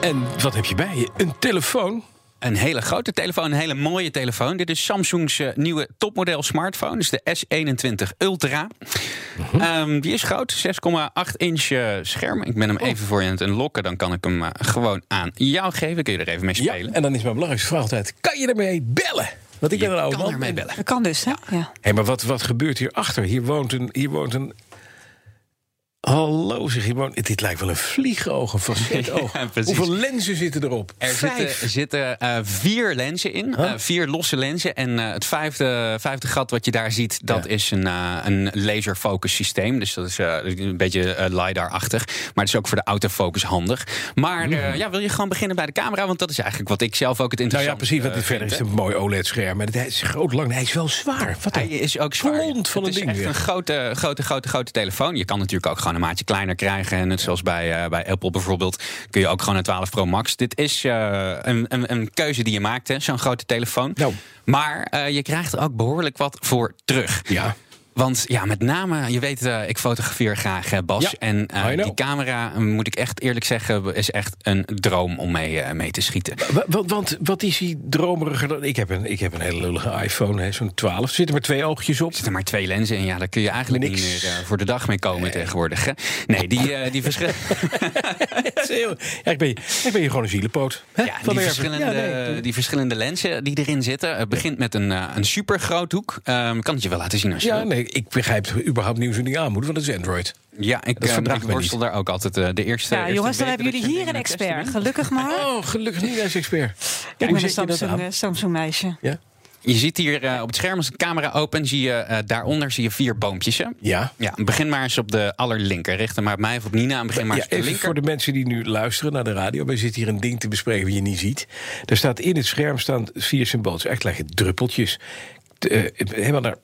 En wat heb je bij je? Een telefoon? Een hele grote telefoon, een hele mooie telefoon. Dit is Samsung's eh, nieuwe topmodel smartphone. Dus de S21 Ultra. Ehm, die is groot, 6,8 inch eh, scherm. Ik ben hem even voor je aan het unlocken. Dan kan ik hem eh, gewoon aan jou geven. Kun je er even mee Ja, spelen? en dan is mijn belangrijkste vraag altijd: kan je ermee bellen? Want ik ben een oude kan man. ermee bellen. Dat kan dus, hè? Ja. Hé, maar wat, wat gebeurt hierachter? Hier woont een. Hier woont een Hallo, zeg je woont. Dit lijkt wel een vliegoog, een facetoog. Ja. Hoeveel lenzen zitten erop? Er Vijf. zitten, zitten eh, vier lenzen in, Huh? eh, vier losse lenzen. En eh, het vijfde, vijfde gat wat je daar ziet, dat Ja. is een, een laserfocus systeem. Dus dat is een beetje LiDAR-achtig. Maar het is ook voor de autofocus handig. Maar eh, ja, wil je gewoon beginnen bij de camera? Want dat is eigenlijk wat ik zelf ook het Nou ja, interessant precies. Want verder is het een mooi OLED-scherm. Maar hij is groot, lang. Hij is wel zwaar. Wat Hij is ook zwaar. van het een is echt weer. een grote, grote, grote, grote telefoon. Je kan natuurlijk ook gewoon een maatje kleiner krijgen. En net zoals bij, eh, bij Apple bijvoorbeeld, kun je ook gewoon een 12 Pro Max. Dit is eh, een, een, een keuze die je maakt, hè, zo'n grote telefoon. Nou. Maar eh, je krijgt er ook behoorlijk wat voor terug. Ja. Want ja, met name, je weet, eh, ik fotografeer graag, eh, Bas. Ja, en eh, die camera, moet ik echt eerlijk zeggen, is echt een droom om mee, mee te schieten. Wa- Want, wat is hij dromeriger dan... Ik heb een, ik heb een hele lullige iPhone, zo'n 12. Er zitten maar twee oogjes op. Er zitten maar twee lenzen in. Ja, daar kun je eigenlijk Niks. niet meer voor de dag mee komen tegenwoordig. Hè? Nee, die, die verschillen. Ja, ik, ben, ik ben je gewoon een zielepoot. Hè? Ja, die, verschillende, Ja, nee. die verschillende lenzen die erin zitten. Het begint met een, een super groothoek. Ehm kan het je wel laten zien als je Ja, nee, ik begrijp überhaupt niet hoe zo'n ding aan moet, want het is Android. Ja, ik, Dat eh, ik worstel daar ook altijd eh, de eerste. Ja, eerste jongens, dan hebben jullie ik hier een expert. testen. Gelukkig maar. Oh, gelukkig niet als expert. Ik hoe ben Samsung, eh, Samsung meisje. Ja? Je ziet hier eh, op het scherm, als de camera open, zie je eh, daaronder zie je vier boompjes. Hè? Ja. Ja, begin maar eens op de allerlinker. Richt hem maar op mij of op Nina en begin maar Ja, eens op de even linker. voor de mensen die nu luisteren naar de radio. We zitten hier een ding te bespreken wat je niet ziet. Er staat in het scherm staan vier symbolen. Echt lijken druppeltjes. De, helemaal naar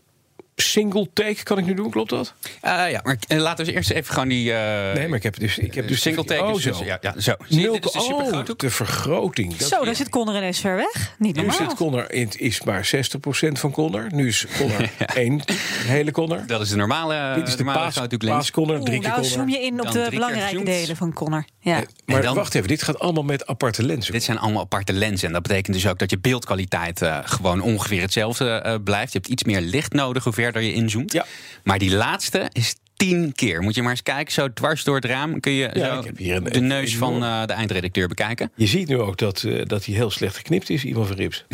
single take kan ik nu doen, klopt dat? Eh, ja, maar eh, laten we eerst even gewoon die... eh, Nee, maar ik heb dus... Ik heb dus single take. Oh, dus- zo. ja, ja, zo. Zie je, Nul- dit is de oh, supergroothoek. de vergroting. Dat- Zo, daar zit Conor ineens ver weg. Niet nu normaal. zit Connor in, is maar 60% van Connor. Nu is Connor één hele Connor. Dat is de normale, Dit is de normale paas, drie keer nou zoom je in op de belangrijke delen van Connor. Ja. Maar dan- wacht even, dit gaat allemaal met aparte lenzen. Dit zijn allemaal aparte lenzen. En dat betekent dus ook dat je beeldkwaliteit eh, gewoon ongeveer hetzelfde eh, blijft. Je hebt iets meer licht nodig hoe verder je inzoomt. Ja. Maar die laatste is tien keer. Moet je maar eens kijken, zo dwars door het raam kun je Ja, zo ik heb hier een- de neus van eh, de eindredacteur bekijken. Je ziet nu ook dat, eh, dat hij heel slecht geknipt is, Ivan van Rips.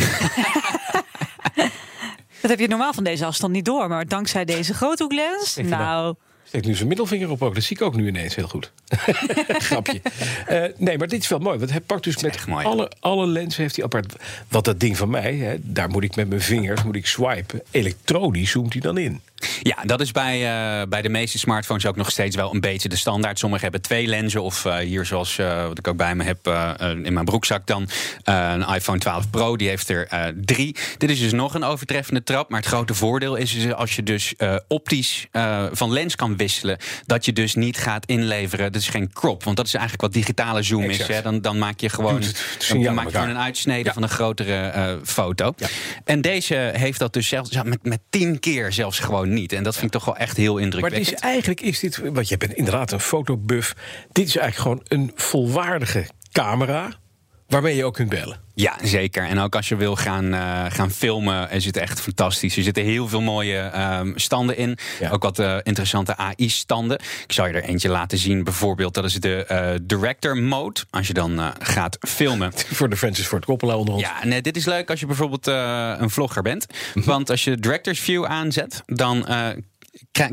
Dat heb je normaal van deze afstand niet door. Maar dankzij deze groothoeklens, dat- nou... Steekt nu zijn middelvinger op ook. Dat zie ik ook nu ineens heel goed. Grapje. Eh, nee, maar dit is wel mooi. Want hij pakt dus met mooi. alle, alle lenzen heeft hij apart. Wat dat ding van mij, hè, daar moet ik met mijn vingers moet ik swipen. Elektronisch zoomt hij dan in. Ja, dat is bij, eh, bij de meeste smartphones ook nog steeds wel een beetje de standaard. Sommigen hebben twee lenzen. Of eh, hier, zoals eh, wat ik ook bij me heb in mijn broekzak dan. een iPhone 12 Pro, die heeft er drie. Dit is dus nog een overtreffende trap. Maar het grote voordeel is dus als je dus optisch van lens kan wisselen. Dat je dus niet gaat inleveren. Dat is geen crop. Want dat is eigenlijk wat digitale zoom Exact. is. Hè. Dan, dan maak je gewoon, dan signaal maak je gewoon een uitsnede Ja. van een grotere foto. Ja. En deze heeft dat dus zelfs met, met tien keer zelfs gewoon niet. En dat vind ik toch wel echt heel Maar het indrukwekkend. is eigenlijk is dit, want je bent inderdaad een fotobuff. Dit is eigenlijk gewoon een volwaardige camera waarmee je ook kunt bellen. Ja, zeker. En ook als je wil gaan, eh, gaan filmen, is het echt fantastisch. Er zitten heel veel mooie ehm, standen in. Ja. Ook wat eh, interessante AI-standen. Ik zal je er eentje laten zien. Bijvoorbeeld, dat is de eh, director mode. Als je dan gaat filmen. Voor de Francis Ford Coppola onder ons. Ja, nee, dit is leuk als je bijvoorbeeld een vlogger bent. Mhm. Want als je director's view aanzet, dan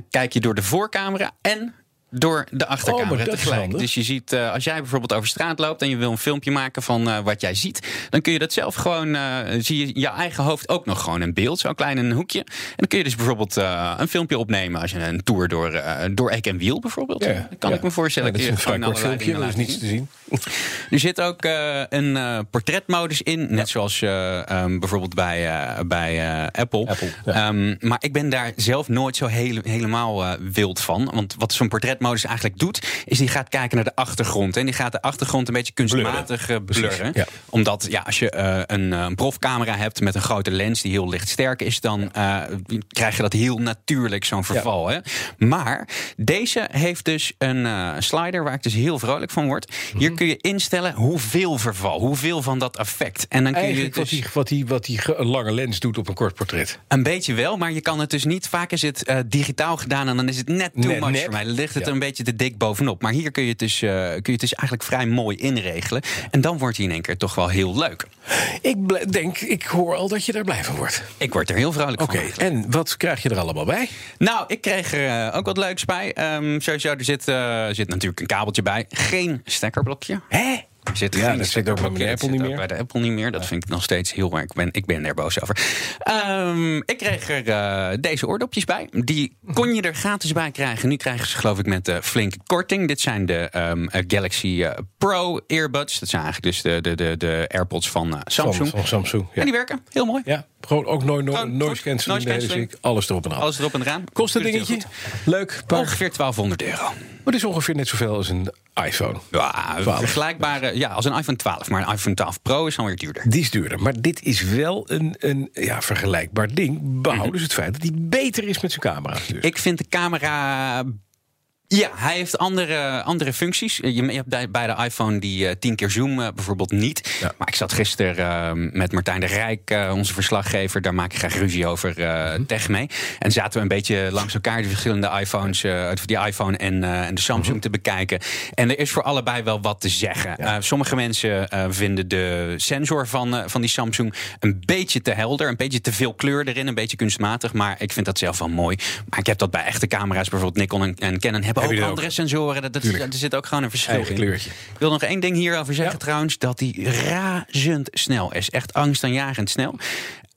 kijk je door de voorcamera en door de achtercamera Oh, is tegelijk. Dus je ziet, eh, als jij bijvoorbeeld over straat loopt en je wil een filmpje maken van eh, wat jij ziet, dan kun je dat zelf gewoon, eh, zie je je eigen hoofd ook nog gewoon in beeld, zo klein in een hoekje. En dan kun je dus bijvoorbeeld een filmpje opnemen als je een tour door, door Eck en Wiel bijvoorbeeld. Ja, kan ja. ik me voorstellen Ja, dat is een vrij kort filmpje, dat is niets te zien. Er zit ook eh, een eh, portretmodus in, net zoals ehm, bijvoorbeeld bij, bij Apple. Apple, ja. Ehm, maar ik ben daar zelf nooit zo hele- helemaal wild van. Want wat zo'n portretmodus eigenlijk doet, is die gaat kijken naar de achtergrond. En die gaat de achtergrond een beetje kunstmatig blurren. ja. Omdat ja, als je een, profcamera hebt met een grote lens die heel lichtsterk is, dan krijg je dat heel natuurlijk, zo'n verval. Hè? Maar deze heeft dus een slider waar ik dus heel vrolijk van word. Hier Mhm. Kun je instellen hoeveel verval, hoeveel van dat effect. En dan kun je wat dus die, wat, die, wat die een lange lens doet op een kort portret. een beetje wel, maar je kan het dus niet. Vaak is het eh, digitaal gedaan en dan is het net too Net much voor mij. Dan ligt het Ja. een beetje te dik bovenop. Maar hier kun je, het dus, eh, kun je het dus eigenlijk vrij mooi inregelen. En dan wordt hij in één keer toch wel heel leuk. Ik denk, ik hoor al dat je daar blij van wordt. Ik word er heel vrolijk Oké, van. eigenlijk. en wat krijg je er allemaal bij? Nou, ik kreeg er eh, ook wat leuks bij. Ehm, sowieso, er zit, zit natuurlijk een kabeltje bij. Geen stekkerblokje. Hè? Er zit Ja, geen dat zit ook bij de Apple niet meer. Bij de Apple niet meer. Dat vind ik nog steeds heel erg. Ik ben, ik ben er boos over. Ehm, ik kreeg er eh, deze oordopjes bij. Die kon je er gratis bij krijgen. Nu krijgen ze geloof ik met de flinke korting. Dit zijn de ehm, eh, Galaxy eh, Pro earbuds. Dat zijn eigenlijk dus de, de, de, de AirPods van eh, Samsung. Van, van Samsung. Ja. En die werken heel mooi. ja, gewoon ook nooit no, Gewoon noise goed. cancelling. Noise de hele cancelling. week. Alles erop en aan. Alles erop en eraan. Kost een dingetje? Leuk. Paar. Ongeveer 1200 euro. Maar het is ongeveer net zoveel als een iPhone. Ja, 12. vergelijkbare. Ja, als een iPhone 12. Maar een iPhone 12 Pro is dan weer duurder. Die is duurder. Maar dit is wel een, een ja, vergelijkbaar ding. Behouden dus het feit dat hij beter is met zijn camera. Dus. Ik vind de camera. Ja, hij heeft andere, andere functies. Je je hebt bij, de iPhone die eh, 10 keer zoom eh, bijvoorbeeld niet. Ja. Maar ik zat gisteren eh, met Martijn de Rijk, onze verslaggever. Daar maak ik graag ruzie over Mhm. tech mee. En zaten we een beetje langs elkaar de verschillende iPhones, die iPhone en, en de Samsung Mhm. te bekijken. En er is voor allebei wel wat te zeggen. Sommige mensen vinden de sensor van, van die Samsung een beetje te helder. Een beetje te veel kleur erin, een beetje kunstmatig. Maar ik vind dat zelf wel mooi. Maar ik heb dat bij echte camera's, bijvoorbeeld Nikon en, en Canon, hebben Heb ook andere sensoren. Dat, er zit ook gewoon een verschil Eigen in. kleurtje. Ik wil nog één ding hierover zeggen Ja. trouwens. Dat die razend snel is. Echt angstaanjagend snel.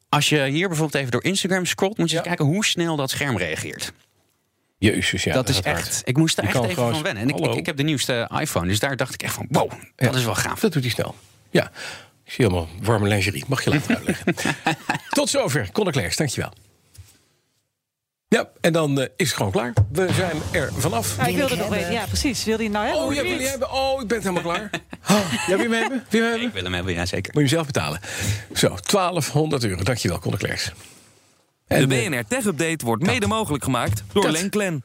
Als je hier bijvoorbeeld even door Instagram scrolt... moet je eens kijken hoe snel dat scherm reageert. Jezus, ja. dat is echt... hard. Ik moest daar Je echt even gewoon- van wennen. En ik, ik, heb de nieuwste iPhone. Dus daar dacht ik echt van... Wow, dat is wel gaaf. Dat doet hij snel. Ja. Ik zie helemaal warme lingerie. Mag je later uitleggen. Tot zover. Conor Clairs, dankjewel. Ja, en dan eh, is het gewoon klaar. We zijn er vanaf. Ja, ik wilde nog weten. Ja, precies. Wilde je nou hebben? Oh, jij wil die hebben? Oh, ik ben helemaal klaar. Oh, jij wil je hem hebben? Wil je hem hebben? Ik wil hem hebben, ja zeker. Moet je hem zelf betalen. Zo, 1200 euro. Dankjewel, Conor. En, De eh, BNR Tech Update wordt mede mogelijk gemaakt door. Lenklen.